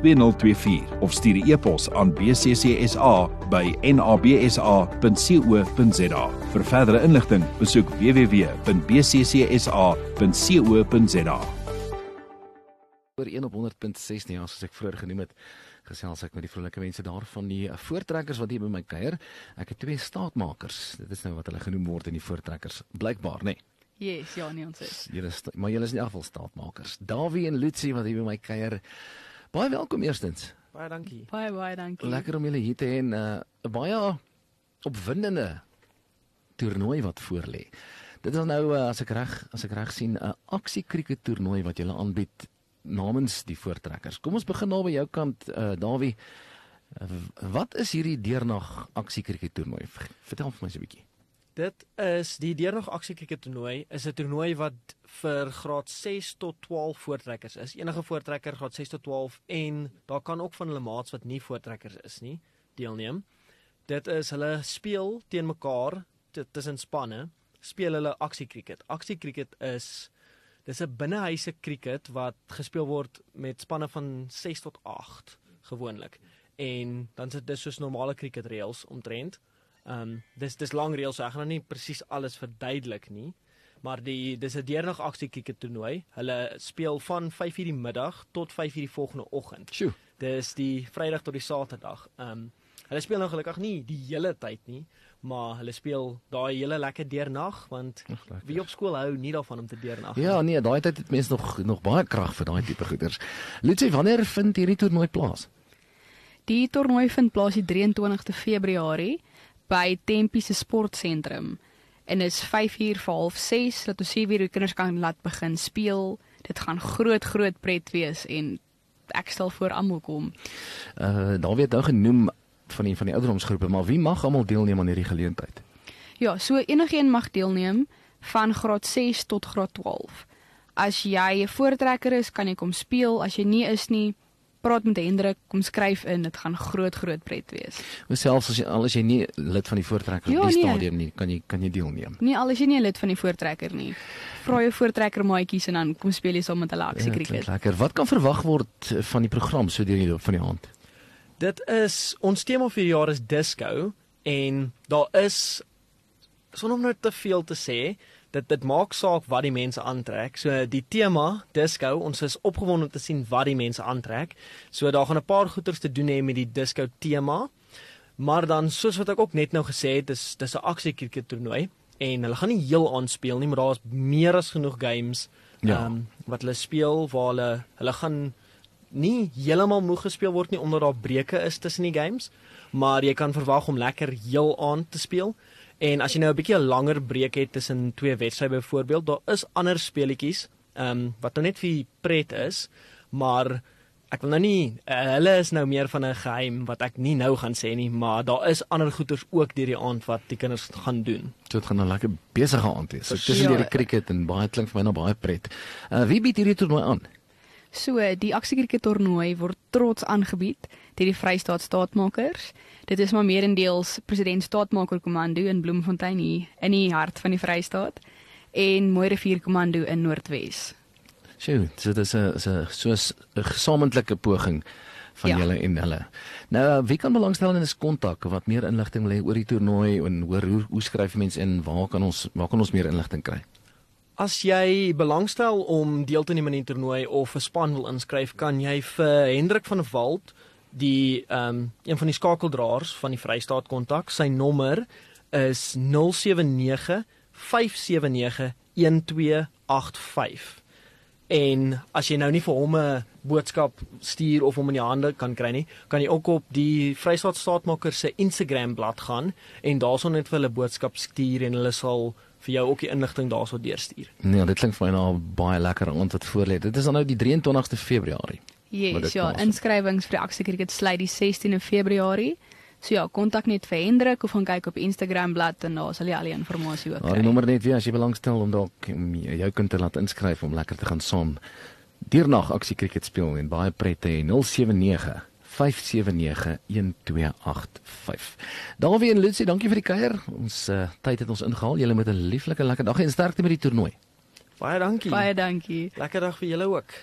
2024 of stuur 'n e-pos aan bccsa by nabsa.co.za. Vir verdere inligting, besoek www.bccsa.co.za. oor 1 op 100.6 nie as ek vroeër genoem het gesels ek met die vroulike mense daar van die voortrekkers wat hier by my kuier. Ek het twee staatmakers. Dit is nou wat hulle genoem word in die voortrekkers. Blykbaar, nê. Nee. Yes, ja, nee ons is. Julle maar julle is in elk geval staatmakers. Davie en Lucy wat hier by my kuier. Baie welkom eerstens. Baie dankie. Baie baie dankie. Lekker om julle hier te hê en 'n uh, baie opwindende toernooi wat voorlê. Dit is nou uh, as ek reg as ek reg sien 'n aksie krieket toernooi wat julle aanbied namens die voortrekkers. Kom ons begin nou by jou kant uh, Davie. Uh, wat is hierdie deernag aksie krieket toernooi? Vertel vir my so 'n bietjie. Dit is die Deernag Aksie Kriket Toernooi is 'n toernooi wat vir graad 6 tot 12 voortrekkers is. Enige voortrekker graad 6 tot 12 en daar kan ook van hulle maats wat nie voortrekkers is nie deelneem. Dit is hulle speel teen mekaar tussen spanne, speel hulle aksie kriket. Aksie kriket is dis 'n binnehuise kriket wat gespeel word met spanne van 6 tot 8 gewoonlik. En dan sit dit soos normale kriket reëls omtrent. Ehm um, dis dis lang reëls, so ek gaan nou nie presies alles verduidelik nie. Maar die dis 'n deernag aksie kriket toernooi. Hulle speel van 5:00 die middag tot 5:00 die volgende oggend. Sjoe. Dis die Vrydag tot die Saterdag. Ehm um, hulle speel nou gelukkig nie die hele tyd nie, maar hulle speel daai hele lekker deernag want Ag, lekker. wie op skool hou nie daarvan om te deernag. Ja, nee, daai tyd het mense nog nog baie krag vir daai tipe goeders. Lucy, wanneer vind hierdie toernooi plaas? Die toernooi vind plaas die 23ste Februarie by Tempie se sportsentrum en is 5uur vir half 6 dat ons hier weer die kinders kan laat begin speel. Dit gaan groot groot pret wees en ek stel voor almal kom. Uh daar word nou genoem van die van die ouderdomsgroepe, maar wie mag almal deelneem aan hierdie geleentheid? Ja, so enigeen mag deelneem van graad 6 tot graad 12. As jy 'n voortrekker is, kan jy kom speel. As jy nie is nie, praat met Hendrik, kom skryf in. Dit gaan groot groot pret wees. Selfs as jy al is jy nie lid van die voortrekker Ja, op die nee. stadium nie, kan jy kan jy deelneem. Nie al is jy nie lid van die voortrekker nie. Vra jou voortrekker maatjies en dan kom speel jy saam met hulle aksie Ja, klink kriket. lekker. Wat kan verwag word van die program so deur die loop van die aand? Dit is ons tema vir die jaar is disco en daar is sonder om nou te veel te sê, dit dit maak saak wat die mense aantrek. So die tema disco, ons is opgewonde om te sien wat die mense aantrek. So daar gaan 'n paar goeters te doen hê met die disco tema. Maar dan soos wat ek ook net nou gesê het, dis dis 'n aksie kriket toernooi en hulle gaan nie heel aanspeel nie, maar daar is meer as genoeg games Ja. ehm wat hulle speel waar hulle hulle gaan nie heeltemal moeg gespeel word nie omdat daar breuke is tussen die games, maar jy kan verwag om lekker heel aan te speel. En as jy nou 'n bietjie 'n langer breek het tussen twee wedstryde byvoorbeeld, daar is ander speletjies ehm um, wat nou net vir pret is, maar ek wil nou nie uh, hulle is nou meer van 'n geheim wat ek nie nou gaan sê nie, maar daar is ander goeters ook deur die aand wat die kinders gaan doen. So dit gaan 'n lekker besige aand wees. So tussen Ja. die cricket en baie klink vir my nou baie pret. Uh wie bied hierdie toernooi aan? So, die aksie kriket toernooi word trots aangebied deur die Vrystaat Staatmakers. Dit is maar meerendeels president Staatmaker Kommando in Bloemfontein hier in die hart van die Vrystaat en Mooi Rivier Kommando in Noordwes. Sjoe, so dit is 'n is 'n soos 'n gesamentlike poging van Ja. julle en hulle. Nou, wie kan belangstel in 'n kontak wat meer inligting wil hê oor die toernooi en hoor hoe hoe skryf mense in? Waar kan ons waar kan ons meer inligting kry? As jy belangstel om deel te neem aan die toernooi of 'n span wil inskryf, kan jy vir Hendrik van der Walt, die ehm um, een van die skakeldraers van die Vrystaat kontak. Sy nommer is 079 579 1285. En as jy nou nie vir hom 'n boodskap stuur of hom in die hande kan kry nie, kan jy ook op die Vrystaat Staatmaker se Instagram bladsy gaan en daarson net vir hulle boodskap stuur en hulle sal vir jou ook die inligting daarso deurstuur. Nee, dit klink vir my nou baie lekker aand wat voorlê. Dit is dan nou die 23ste Februarie. Yes, dit ja, inskrywings vir die aksie kriket sluit die 16de Februarie. So ja, kontak net vir Hendrik of gaan kyk op Instagram bladsy en daar sal jy al die inligting ook Maar die kry. nommer net weer as jy belangstel om dalk om jou kind te laat inskryf om lekker te gaan saam deernag aksie cricket speel en baie pret te hê 079 579 1285. Dawie en Lucy, dankie vir die kuier. Ons uh, tyd het ons ingehaal. Julle met 'n lieflike lekker dag en sterkte met die toernooi. Baie dankie. Baie dankie. Lekker dag vir julle ook.